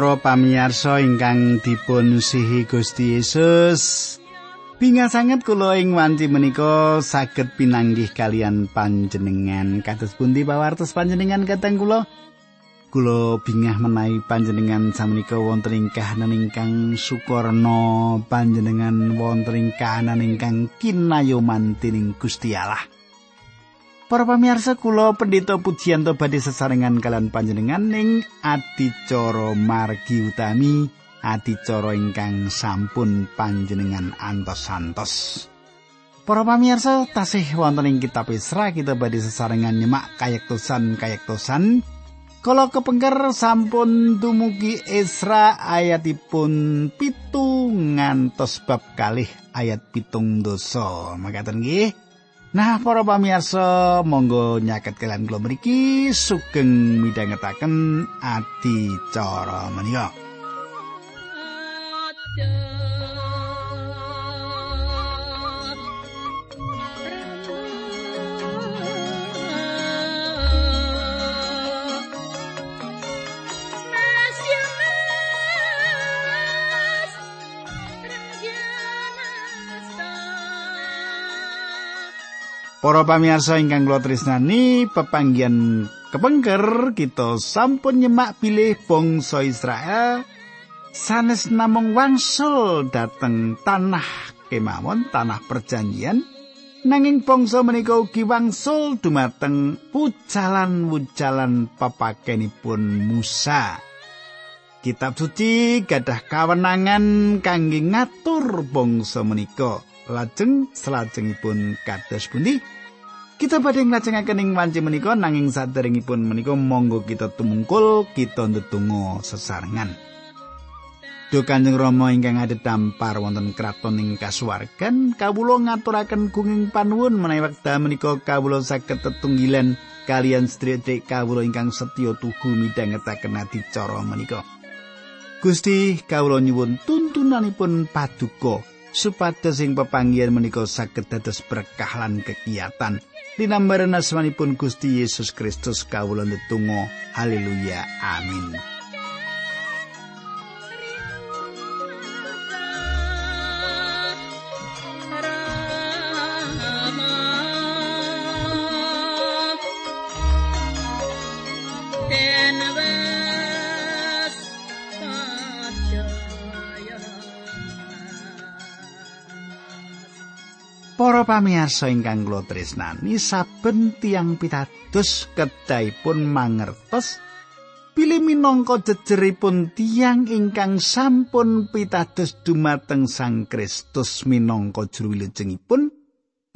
Para pamirsa ingkang dipun sihi Gusti Yesus, Bingah sanget kula ing wanci menika saged pinanggih kalian panjenengan. Kados pundi pawartos panjenengan kateng kula? Kula bingah menawi panjenengan samenika wonten ing kahanan ingkang sukorna panjenengan wonten ing kahanan ingkang kinayoman dening Gusti Allah Para pamirsa kula pendeta pujianto badhe sesarengan kalian panjenengan ning adicara margi utami adicara ingkang sampun panjenengan antos-antos. Para pamirsa tasih wonten ing kitab Isra kita badhe sesarengan nyemak kayektosan-kayektosan Kala kepengker sampun dumugi Isra ayatipun pitu ngantos bab kalih ayat pitung dosa. Makaten nggih. Nah, para pamirsa, monggo nyaket kalian kula mriki sugeng midhangetaken adicara menika. Para pamirsa ingkang kula tresnani, pepanggihan kepengker kita sampun nyemak bilih bangsa Israel sanes namung wangsul dhateng tanah kemawon tanah perjanjian nanging bangsa menika ugi wangsul dumateng pucalan-wucalan papakenipun Musa. Kitab suci gadah kawenangan kangge ngatur bangsa menika. Lajeng salajengipun kados pundi? Kita badhe nglajengaken ing wanci menika nanging saderengipun menika monggo kita tumungkul kita ndedonga sesarengan. Duh Kanjeng Rama ingkang ada dampar wonten kraton ing kasuwargan kawula ngaturaken gunging panuwun menawi wekdal menika kawula saged tetunggilan kalian sedherek kawula ingkang setya tugu midhangetaken adicara menika. Gusti kawula nyuwun tuntunanipun paduka supados ing pepanggihan menika saged dados berkah lan kegiatan. Dinambaran asmanipun Gusti Yesus Kristus kawula netunggal haleluya. Amin Para pamirsa ingkang kula tresnani, saben tiang pitados kedahipun mangertos pilih minangka jejeripun tiang ingkang sampun pitados dumateng Sang Kristus minangka juru wilujengipun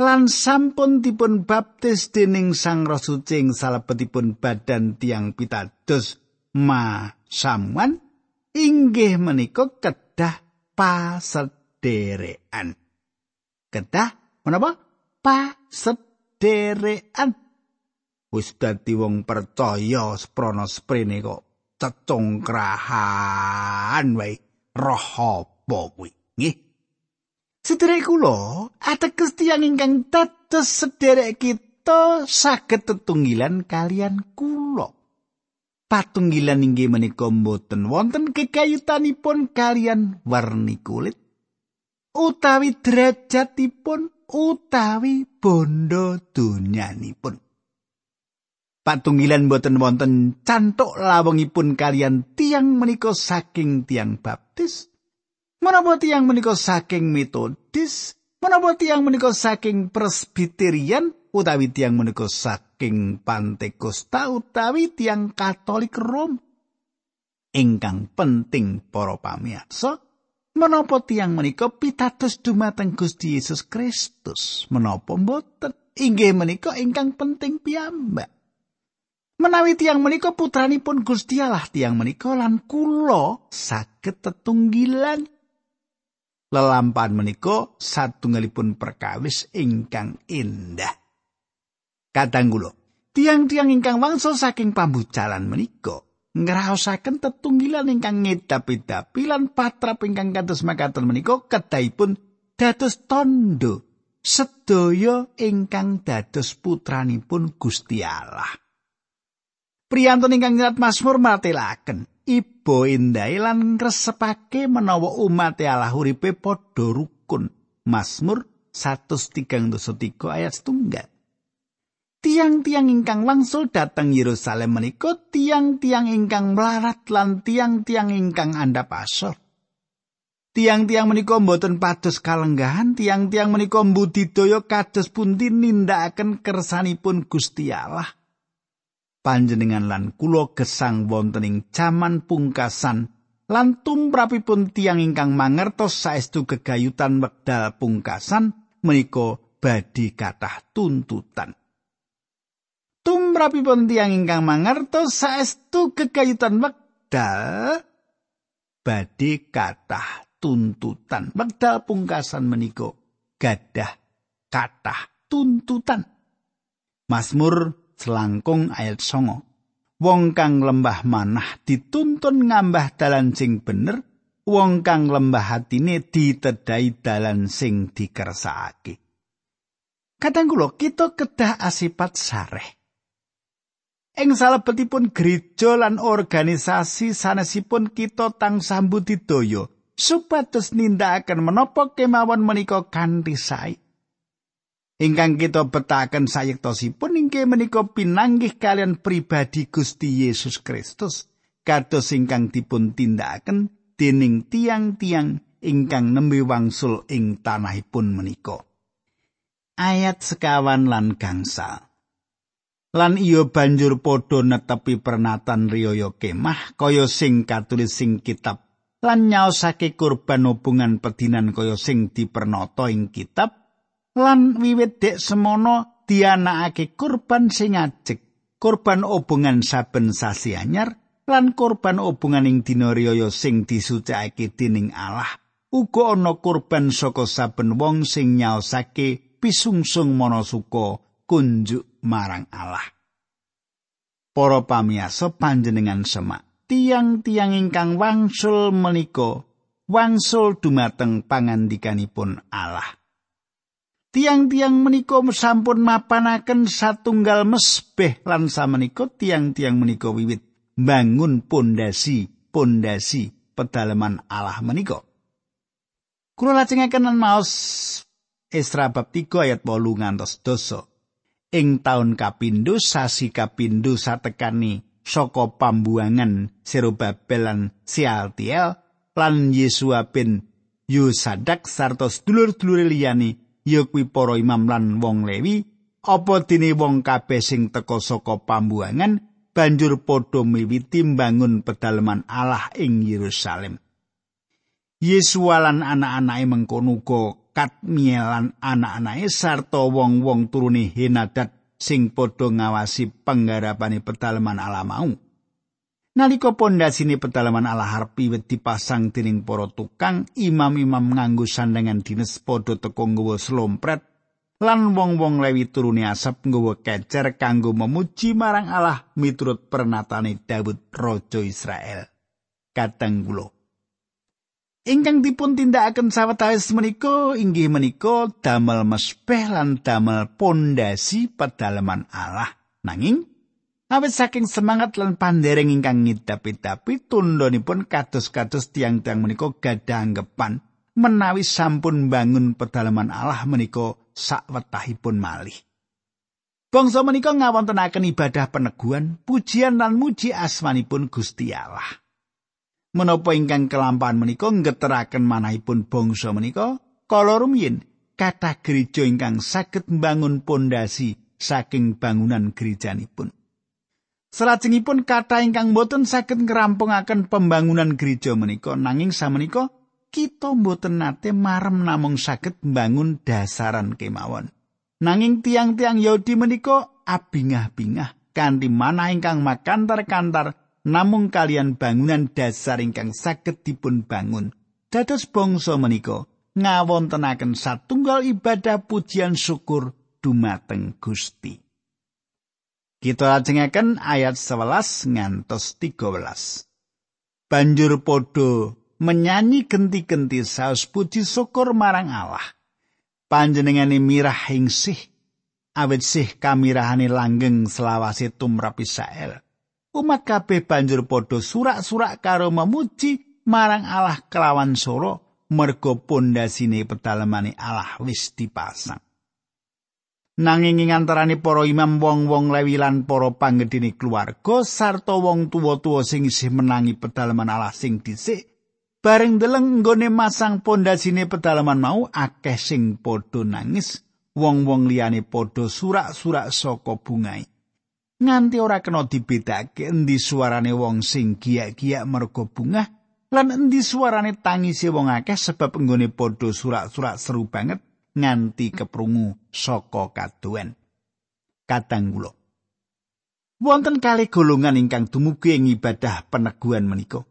lan sampun dipun baptis dening Sang Roh Suci ing salebetipun badan tiang pitados ma samuan inggih menika kedah pasederekan. Kedah Menapa? Pasederekan. Wis dadi wong percaya sprana sprene kok cecongkrahan wae roh apa kuwi. Nggih. Sedherek kula, ateges tiyang ingkang dados sederek kita saged tetunggilan kalian kula. Patunggilan inggih menika mboten wonten kekayutanipun kalian warni kulit utawi derajatipun utawi bondo donyanipun. Patunggilan boten wonten cantuk lawengipun kalian tiang menika saking tiang baptis. Menapa tiang menika saking metodis? Menapa tiang menika saking presbiterian utawi tiang menika saking pantekosta utawi tiang katolik rom? Ingkang penting para pamirsa, Menapa tiang menika pitados dumateng Gusti Yesus Kristus? Menapa mboten? Inggih menika ingkang penting piyambak. Menawi tiang menika putranipun Gusti Allah, tiang menika lan kula saged tetunggilan. Lelampan menika satunggalipun perkawis ingkang indah. Kadang kula, tiang-tiang ingkang wangsul saking pambucalan menika ngraosaken tetunggilan ingkang ngedapi-dapi lan patrap ingkang kados makaten menika kedahipun dados tondo sedaya ingkang dados putranipun Gusti Allah. Priyantun ingkang nyerat Mazmur matelaken iba endahe lan ngresepake menawa umat Allah uripe padha rukun. Mazmur 133 ayat setunggal. Tiang-tiang ingkang wangsul dateng Yerusalem menika tiang-tiang ingkang melarat lan tiang-tiang ingkang andhap asor. Tiang-tiang menika mboten pados kalenggahan, tiang-tiang menika mbudidaya kados pundi nindakaken kersanipun Gusti Allah. Panjenengan lan kula gesang wonten ing jaman pungkasan lan tumrapipun tiang ingkang mangertos saestu gegayutan wekdal pungkasan menika badhe kathah tuntutan. Tumrapipun tiyang ingkang mangertos saestu kekayutan wekdal. Badhe kathah tuntutan. Wekdal pungkasan menika gadah kathah tuntutan. Mazmur selangkung ayat songo. Wong kang lembah manah dituntun ngambah dalan sing bener wong kang lembah hatine ditedai dalan sing dikersakake. Kadang kula kita kedah asipat sareh Ing salebetipun gereja lan organisasi sanesipun kita tansah budidaya supados nindakaken menapa kemawon menika kanthi sae. Ingkang kita betaken sayektosipun inggih menika pinanggih kalian pribadi Gusti Yesus Kristus kados ingkang dipun tindakaken dening tiang-tiang ingkang nembe wangsul ing tanahipun menika. Ayat sekawan lan gangsal. Lan iya banjur padha netepi pernatan riyaya kemah kaya sing katulis sing kitab. Lan nyaosake kurban hubungan pedinan kaya sing dipernata ing kitab. Lan wiwit dek semono dianakake kurban sing ajeg. Kurban hubungan saben sasi anyar lan kurban hubungan ing dina riyaya sing disucikake dening Allah. Uga ana kurban saka saben wong sing nyaosake pisungsung manasuka kunjuk marang Allah. Para pamiyasa panjenengan semak, tiang-tiang ingkang wangsul menika wangsul dumateng pangandikanipun Allah. Tiang-tiang menika sampun mapanaken satunggal mesbeh lan samenika tiang-tiang menika wiwit bangun pondasi pondasi pedalaman Allah menika. Kula lajengaken maos Esra bab 3 ayat 8 ngantos 10. Ing taun kapindho sasi kapindho satekani saka pambuangan Serobabel lan Sialtiel lan Yesua bin Yusadak sarta sedulur-dulur liyane ya kuwi para imam lan wong Lewi apa dene wong kabeh sing teka saka pambuangan banjur padha miwiti mbangun pedalaman Allah ing Yerusalem. Yesua lan anak-anake mengkono Katmiel lan anak-anake sarta wong-wong turune Henadat sing padha ngawasi penggarapane pedalaman Allah mau. Nalika pondasine pedalaman Allah harep wit dipasang dening para tukang, imam-imam nganggo sandangan dinas padha teka nggawa slompret lan wong-wong Lewi turune asap nggawa kecer kanggo memuji marang Allah miturut pernatane Daud raja Israel. Kadang kula Ingkang dipun tindakaken sawetawis menika inggih menika damel mesbeh lan damel pondasi pedalaman Allah. Nanging awit saking semangat lan pandereng ingkang ngidapi-dapi tundhonipun kados-kados tiang-tiang menika gadah anggepan menawi sampun bangun pedalaman Allah menika sakwetahipun malih. Bangsa menika ngawontenaken ibadah peneguhan, pujian lan muji asmanipun Gusti Allah. Menapa ingkang kelampahan menika ngeteraken manahipun bangsa menika? Kala rumiyin kathah gereja ingkang saged mbangun pondasi saking bangunan gerejanipun salajengipun kathah ingkang boten saged ngerampungaken pembangunan gereja menika nanging samenika kita mboten nate marem namung saged mbangun dasaran kemawon. Nanging tiang-tiang Yahudi menika abingah-bingah kanthi manah ingkang makantar-kantar namung kalian bangunan dasar ingkang saged dipun bangun dados bangsa menika ngawontenaken satunggal ibadah pujian syukur dumateng Gusti. Kita lajengaken ayat 11 ngantos 13. Banjur podo menyanyi genti-genti saus puji syukur marang Allah. Panjenengane mirah ing sih awit sih kamirahane langgeng selawase tumrap Israel. Umat kabeh banjur padha surak-surak karo memuji marang Allah kelawan soro merga pondasine pedalemane Allah wis dipasang. Nanging ing antarané para imam wong-wong lewi lan para panggedhene keluarga sarta wong tuwa-tuwa sing isih menangi pedalaman Allah sing dhisik bareng deleng nggone masang pondasine pedalaman mau akeh sing padha nangis wong-wong liyane padha surak-surak saka bungai. Nganti ora kena dibedakake endi suarane wong sing giyak-giyak merga bungah lan endi suarane tangise wong akeh sebab enggone padha surak-surak seru banget nganti keprungu saka kaduwen kadang kula. Wonten kali golongan ingkang dumugi ing ibadah peneguhan menika.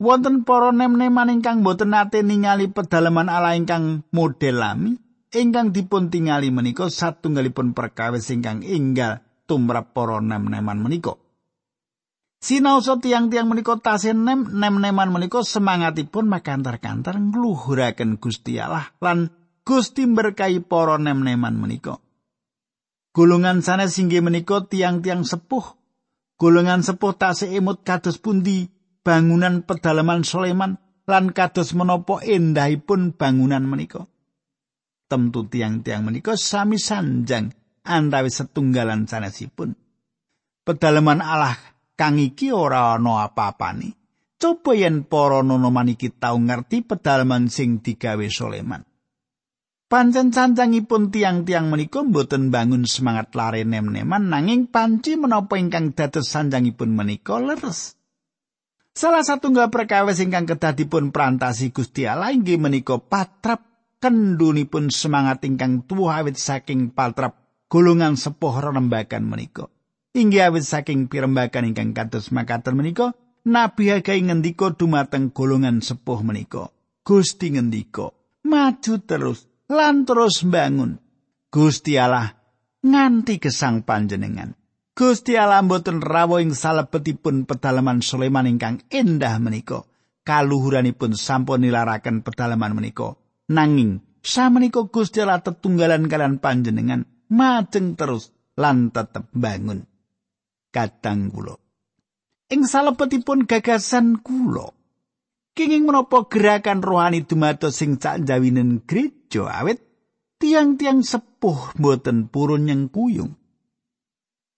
Wonten para nem-neman ingkang boten nate ningali pedalaman ala ingkang model lami ingkang dipun tingali menika satunggalipun perkawis ingkang enggal tumrap para nem-neman menika. Sinaosa tiang-tiang menika tasih nem nem-neman menika semangatipun makantar-kantar ngluhuraken Gusti Allah lan Gusti berkahi para nem-neman menika. Golongan sanes inggih menika tiang-tiang sepuh. Golongan sepuh tasih emut kados pundi bangunan pedalaman Sulaiman lan kados menapa endahipun bangunan menika. Temtu tiang-tiang menika sami sanjang antawis setunggalan sanesipun. Pedalaman Allah kang iki ora ana apa-apane. Coba yen para nonoman iki tau ngerti pedalaman sing digawe Soleman. Pancen cancangipun tiang-tiang menika mboten bangun semangat lare nem-neman nanging panci menapa ingkang dados sanjangipun menika leres. Salah satunggal perkawis ingkang kedah dipun prantasi Gusti Allah inggih menika patrap kendunipun semangat ingkang tuwa awit saking patrap golongan sepuh rembakan menika. Inggih awit saking pirembakan ingkang kados makaten menika, Nabi Hagai ngendika dumateng golongan sepuh menika. Gusti ngendika, maju terus lan terus bangun. Gusti Allah nganti gesang panjenengan. Gusti Allah mboten rawuh ing salebetipun pedalaman Sulaiman ingkang endah menika. Kaluhuranipun sampun nilaraken pedalaman menika. Nanging samenika Gusti Allah tetunggalan kalian panjenengan majeng terus lan tetep bangun. Kadang kula. Ing salebetipun gagasan kula, kenging menapa gerakan rohani dumados sing cak jawinen gereja awit tiang-tiang sepuh mboten purun nyengkuyung.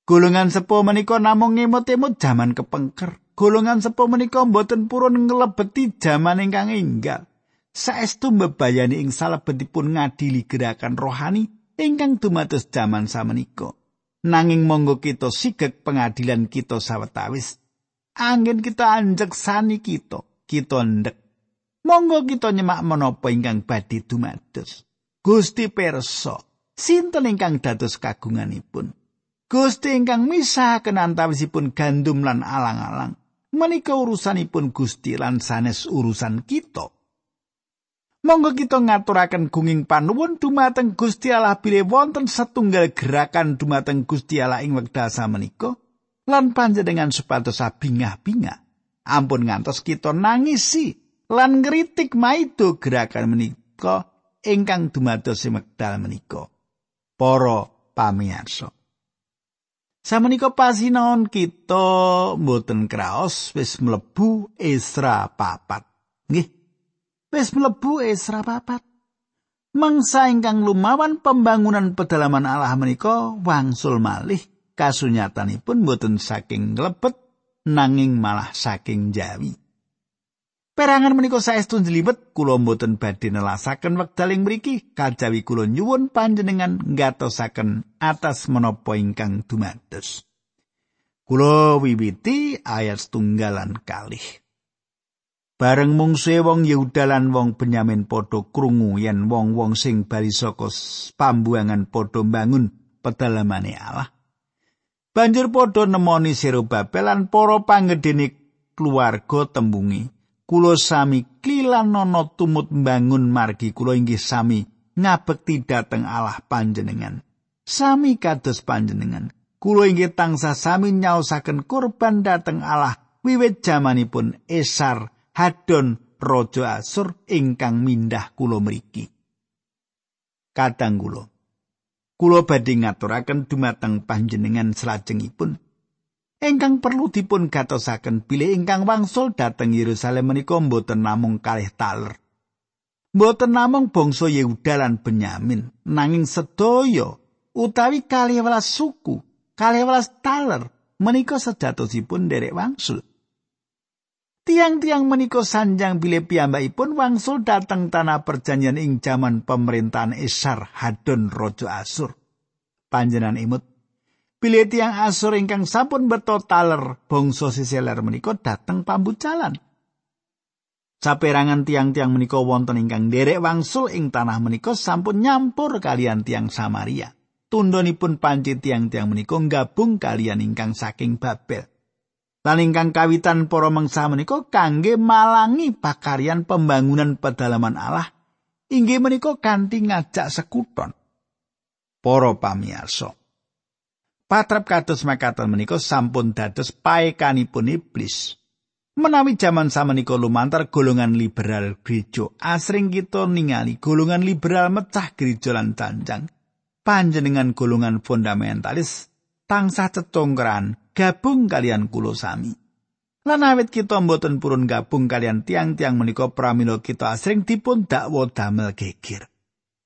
Golongan sepuh menika namung ngemot-emot jaman kepengker. Golongan sepuh menika mboten purun nglebeti jaman ingkang enggal. Saestu mbebayani ing salebetipun ngadili gerakan rohani ingkang dumados jaman samenika. Nanging monggo kita sigek pengadilan kita sawetawis. Angin kita anjek sani kita, kita ndek. Monggo kita nyemak menapa ingkang badhe dumados. Gusti perso, sinten ingkang dados kagunganipun? Gusti ingkang misahaken antawisipun gandum lan alang-alang. Menika urusanipun Gusti lan sanes urusan kita. Monggo kita ngaturaken gunging panuwun dumateng Gusti Allah bilih wonten setunggal gerakan dumateng Gusti Allah ing wekdal samenika lan panjenengan supados bingah-bingah. Ampun ngantos kita nangisi lan ngritik maido gerakan menika ingkang dumados ing wekdal menika. Para pamirsa. Samenika pasinaon kita mboten kraos wis mlebu Esra papat. Nggih. Wis mlebu Esra papat. Mangsa ingkang lumawan pembangunan pedalaman Allah menika wangsul malih kasunyatanipun boten saking nglebet nanging malah saking jawi. Perangan menika saestu njlibet kula mboten badhe nelasaken wekdal ing mriki kajawi kula nyuwun panjenengan ngatosaken atas menapa ingkang dumados. Kula wiwiti ayat tunggalan kalih. Bareng mungsuhe wong Yehuda lan wong Benyamin padha krungu yen wong-wong sing bali saka pambuangan padha mbangun pedalamane Allah. Banjur padha nemoni Serubabel lan para panggedene keluarga tembungi. Kulo sami klilan ana tumut mbangun margi kulo inggih sami ngabekti dhateng Allah panjenengan. Sami kados panjenengan. Kulo inggih tansah sami nyaosaken kurban dhateng Allah wiwit jamanipun Esar Hadon Raja Asur ingkang mindah kula mriki. Kadang kula kula badhe ngaturaken dumateng panjenengan salajengipun Ingkang perlu dipun gatosaken bilih ingkang wangsul dhateng Yerusalem menika mboten namung kalih taler. Mboten namung bangsa Yehuda lan Benyamin, nanging sedaya utawi kalih welas suku, kalih welas taler menika sejatosipun derek wangsul. Tiang-tiang menika sanjang bilih piyambakipun wangsul dateng tanah perjanjian ing jaman pemerintahan Esar Hadon Rojo Asur. Panjenan imut bilih tiang Asur ingkang sampun beto taler bangsa sisiler menika dateng pambucalan. Saperangan tiang-tiang menika wonten ingkang derek wangsul ing tanah menika sampun nyampur kalian tiang Samaria. Tundonipun panci tiang-tiang menika gabung kalian ingkang saking Babel. Lan ingkang kawitan para mangsa menika kangge malangi pakaryan pembangunan pedalaman Allah inggih menika kanthi ngajak sekuton. Para pamirsa. Patrap kados makaten menika sampun dados paekanipun iblis. Menawi jaman samenika lumantar golongan liberal gereja, asring kita ningali golongan liberal mecah gereja lan tanjang. Panjenengan golongan fundamentalis tansah cetongkran gabung kalian kulo sami. Lan awit kita mboten purun gabung kalian tiang-tiang menika pramila kita asring dipun dakwa damel geger.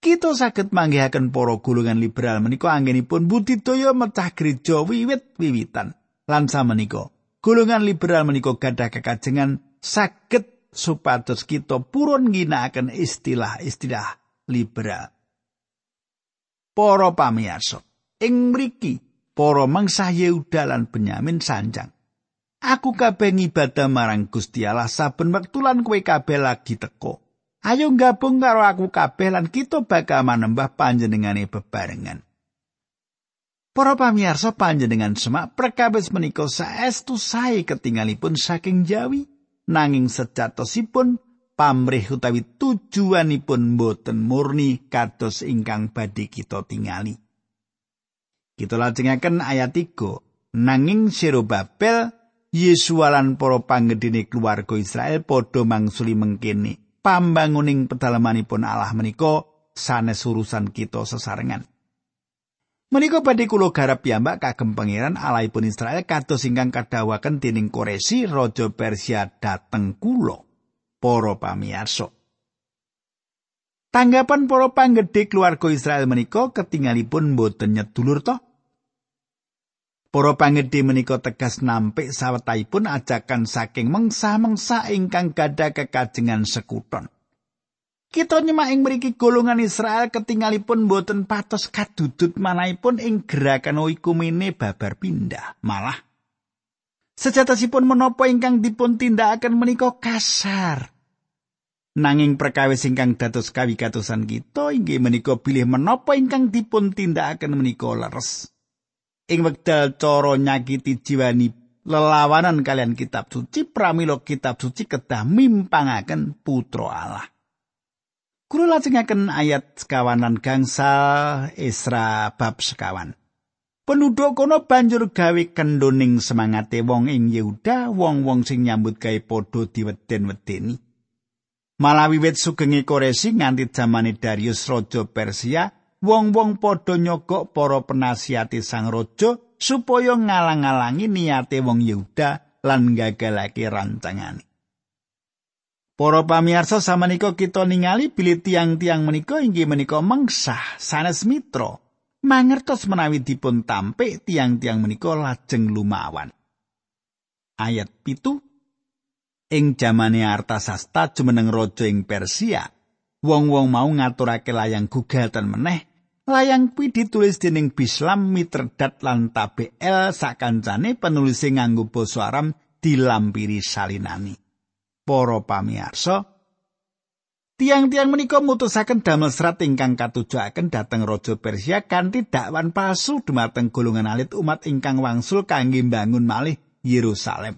Kita saged manggihaken para golongan liberal menika anggenipun budidaya mecah gereja wiwit-wiwitan. Lan samenika, golongan liberal menika gadah kekajengan saged supados kita purun ginakaken istilah-istilah liberal. Para pamirsa, ing mriki para mangsa Yehuda lan Benyamin sanjang. Aku kabeh ngibadah marang Gusti Allah saben wektu lan kowe kabeh lagi teko. Ayo gabung karo aku kabeh lan kita bakal manembah panjenengane bebarengan. Para pamirsa panjenengan semak perkawis menika saestu sae ketinggalipun saking Jawi nanging sejatosipun pamrih utawi tujuanipun boten murni kados ingkang badhe kita tingali. Kita lajengaken ayat 3. Nanging Babel, Yesua lan para panggedene keluarga Israel padha mangsuli mengkene. Pambanguning pedalamanipun Allah menika sanes urusan kita sesarengan. Menika badhe kula garap piyambak kagem pangeran Allahipun Israel kados ingkang kadawaken dening Koresi raja Persia dateng kula. Para pamirsa. Tanggapan para panggedhe keluarga Israel menika ketinggalipun boten nyedulur toh Para pangedhe menika tegas nampik sawetahipun ajakan saking mengsa-mengsa ingkang gada kekajengan sekuton. Kita nyemak ing mriki golongan Israel ketinggalipun boten patos kadudut manahipun ing gerakan oikumene babar pindah. Malah sejatosipun menapa ingkang dipun tindakaken menika kasar. Nanging perkawis ingkang dados kawigatosan kita inggih menika bilih menapa ingkang dipun tindakaken menika leres. Ing wekdal cara nyakiti jiwani lelawanan kalian kitab suci pramila kitab suci kedah mimpangaken putra Allah. Kula lajengaken ayat sekawanan gangsal Esra bab sekawan. Penduduk kono banjur gawe kendoning semangate wong ing Yehuda, wong-wong sing nyambut gawe padha diweden-wedeni. Malawi wit sugenge Koresi nganti zamane Darius raja Persia, wong-wong padha nyogok para penasihati sang raja supaya ngalang-alangi niate wong Yehuda lan gagalake rancangane. Para pamirsa samenika kita ningali bilih tiang-tiang menika inggih menika mengsah sanes mitra mangertos menawi dipun tampik tiang-tiang menika lajeng lumawan. Ayat pitu ing jamane Artasasta jumeneng raja ing Persia wong-wong mau ngaturake layang gugatan meneh layang kuwi ditulis dening Bislam Mitredat lan Tabel sakancane penulis sing nganggo basa Aram dilampiri salinani para pamirsa tiang-tiang menika mutusaken damel serat ingkang katujuaken dhateng raja Persia kanthi dakwan palsu dumateng golongan alit umat ingkang wangsul kangge mbangun malih Yerusalem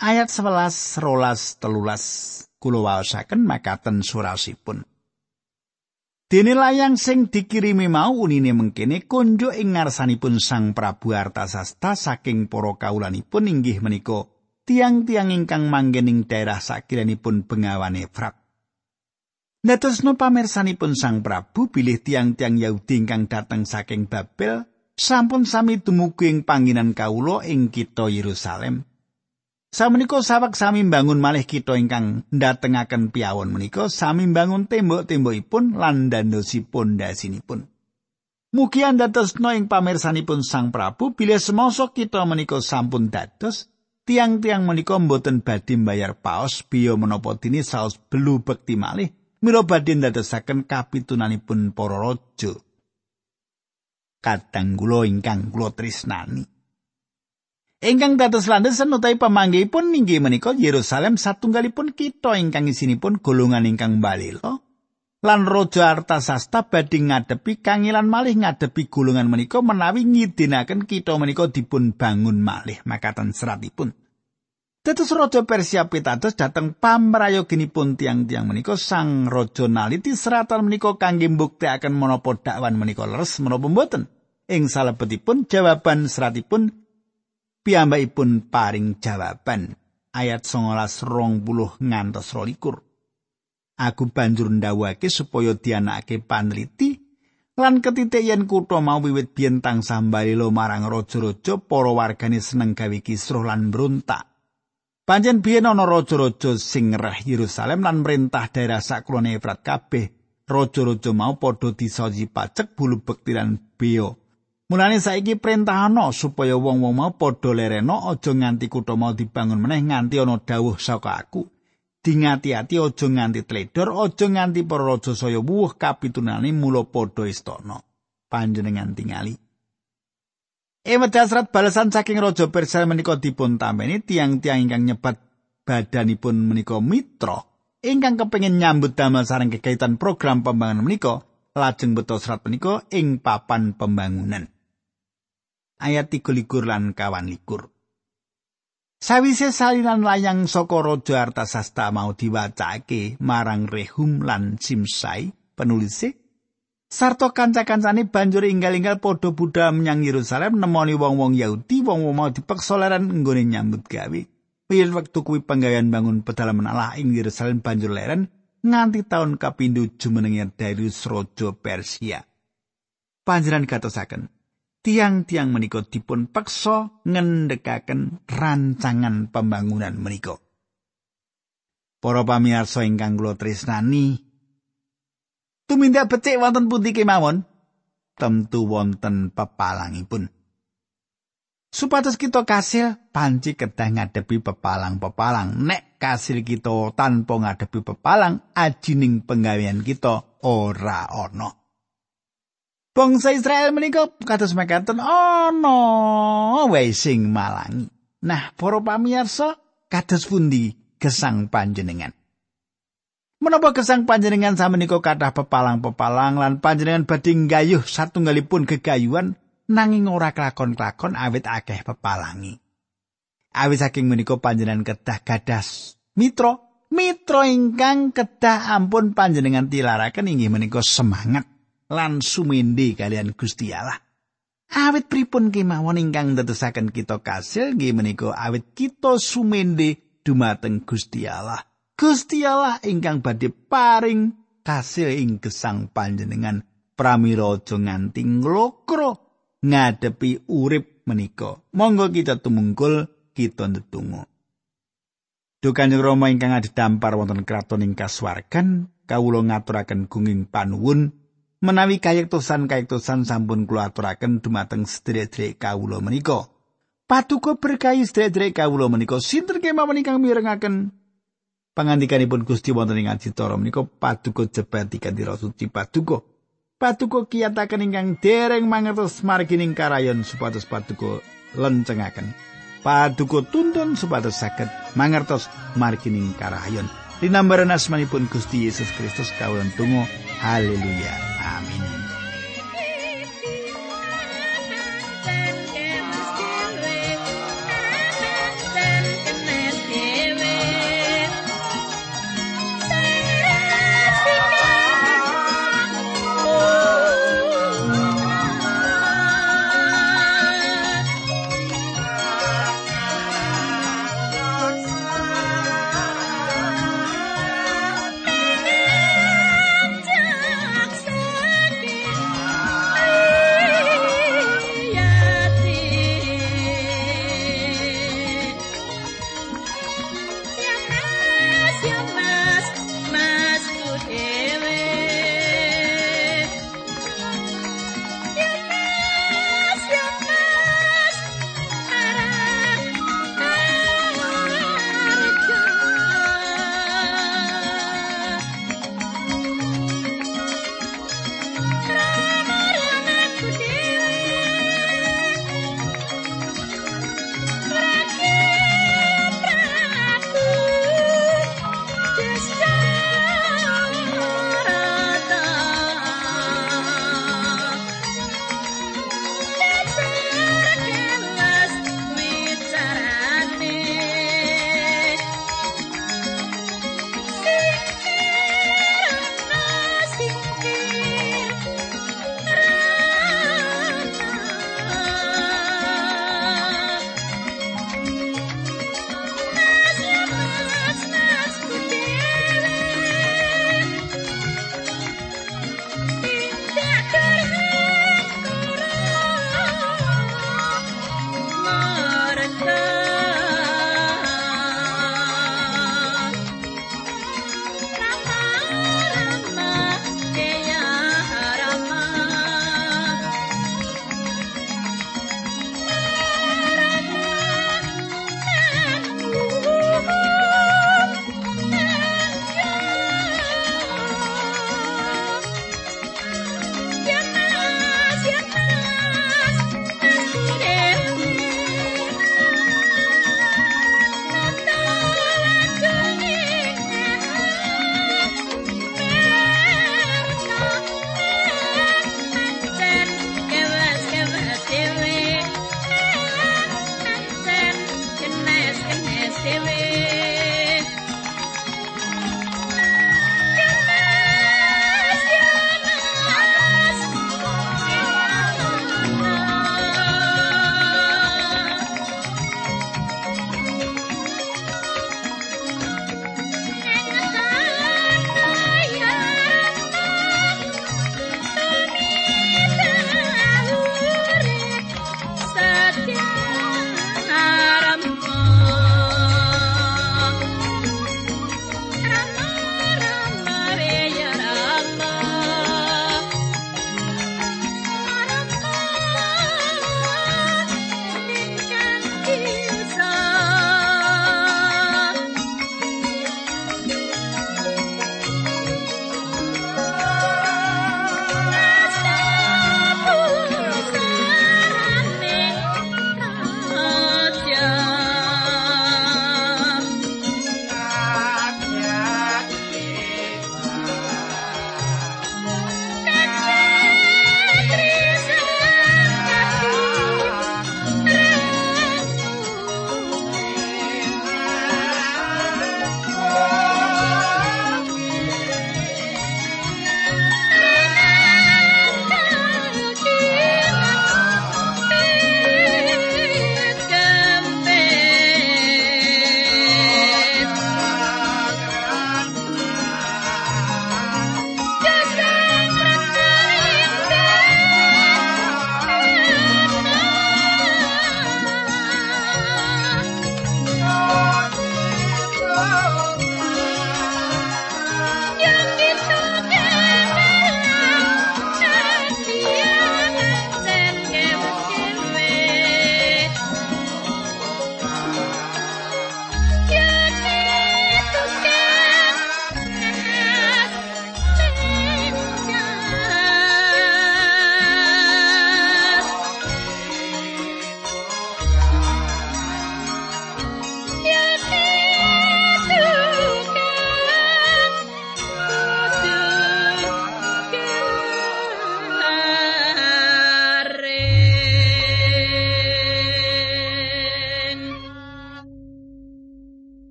ayat 11 rolas telulas kula waosaken makaten surasipun. Dene layang sing dikirimi mau unine mengkene konjo ing ngarsanipun Sang Prabu Artasasta saking para kaulanipun inggih menika tiang-tiang ingkang manggening daerah sakiranipun Bengawan Efrat. Natosno pamirsanipun Sang Prabu bilih tiang-tiang Yahudi ingkang dateng saking Babel sampun sami dumugi ing panggenan kawula ing kitha Yerusalem. Samenika sawek sami mbangun malih kitha ingkang ndatengaken piawon menika sami mbangun tembok-tembokipun lan dandosipun dasinipun. Mugi andhatosna ing pamirsanipun Sang Prabu bilih semasa kita menika sampun dados tiang-tiang menika mboten badhe mbayar paos biya menapa dene saos belu bekti malih mira badhe ndadosaken kapitunanipun para raja. Kadang kula ingkang kula tresnani. Ingkang dados landesan utawi pamanggihipun inggih menika Yerusalem satunggalipun kita ingkang isinipun golongan ingkang balila lan Raja Artasasta badhe ngadepi kangilan malih ngadepi golongan menika menawi ngidinaken kita menika dipun bangun malih makatan seratipun. Dados Raja Persia pitados dhateng pamrayoginipun tiang-tiang menika sang raja naliti seratan menika kangge mbuktekaken menapa dakwan menika leres menapa mboten. Ing salebetipun jawaban seratipun piyambakipun paring jawaban ayat 19 ngantos 22 Aku banjur ndawake supaya dianakake panliti lan ketitik yen kutha mau wiwit biyen tansah lo marang raja-raja para wargane seneng gawe kisruh lan mbrontak. Panjen biyen ana raja-raja sing ngerah Yerusalem lan merintah daerah sakulone Efrat kabeh. Raja-raja mau padha disoji pacek bulu bekti lan beo. Mulane saiki perintah ana supaya wong-wong mau padha lereno aja nganti kutha mau dibangun meneh nganti ana dawuh saka aku. Dingati-ati aja nganti tledor, aja nganti para raja saya wuh kapitunane mula padha istana. Panjenengan tingali. Ewedasrat balasan saking Raja Persia menika dipun tameni tiang-tiang ingkang nyebat badanipun menika mitra ingkang kepengin nyambut damel sareng kekaitan program pembangunan menika lajeng beto serat menika ing papan pembangunan. Ayat 23 lan kawan likur. Sawise salinan layang saka Raja Artasasta mau diwacake marang Rehum lan Simsai penulise sarta kanca-kancane banjur inggal-inggal padha budhal menyang Yerusalem nemoni wong-wong Yahudi wong-wong mau dipeksa leren nggone nyambut gawe. Wiyen wektu kuwi penggawean bangun pedalaman Allah ing Yerusalem banjur leren nganti taun kapindho jumenenge Darius Raja Persia. Panjenengan katosaken, tiang-tiang menika dipun peksa ngendhekaken rancangan pembangunan menika. Para pamirsa ingkang kula tresnani, tumindak becik wonten pundi kemawon? Tentu wonten pepalangipun. Supados kita kasil panci kedah ngadepi pepalang-pepalang. Nek kasil kita tanpa ngadepi pepalang, ajining penggawean kita ora ana. Bangsa Israel menika kados mekaten ana wae sing malangi. Nah, para pamirsa, kados pundi gesang panjenengan? Menapa gesang panjenengan samenika kathah pepalang-pepalang lan panjenengan badhe nggayuh satunggalipun gegayuhan nanging ora kelakon-kelakon awit akeh pepalangi. Awit saking menika panjenengan kedah gadas mitra, mitra ingkang kedah ampun panjenengan tilaraken inggih menika semangat lan sumende kalian Gusti Allah. Awit pripun kemawon ingkang ndadosaken kita kasil nggih menika awit kita sumende dumateng Gusti Allah. Gusti Allah ingkang badhe paring kasil ing gesang panjenengan pramila aja nganti nglokro ngadepi urip menika. Monggo kita tumungkul kita ndedonga. Duh Kanjeng Rama ingkang adhedhampar wonten kraton ing kasuwargan, kawula ngaturaken gunging panuwun menawi kayektosan-kayektosan sampun kula aturaken dumateng sedherek kawula menika. Patuko berkahi sedherek kawula menika sinten kemawon ingkang mirengaken pangandikanipun Gusti wonten ing adicara menika patuko jebati kanthi suci patuko. Patuko kiyataken ingkang dereng mangertos margining karayon supados patuko lencengaken. Paduka tuntun supados saged mangertos margining karayon. Dinambaran asmanipun Gusti Yesus Kristus kawula tunggu. Haleluya.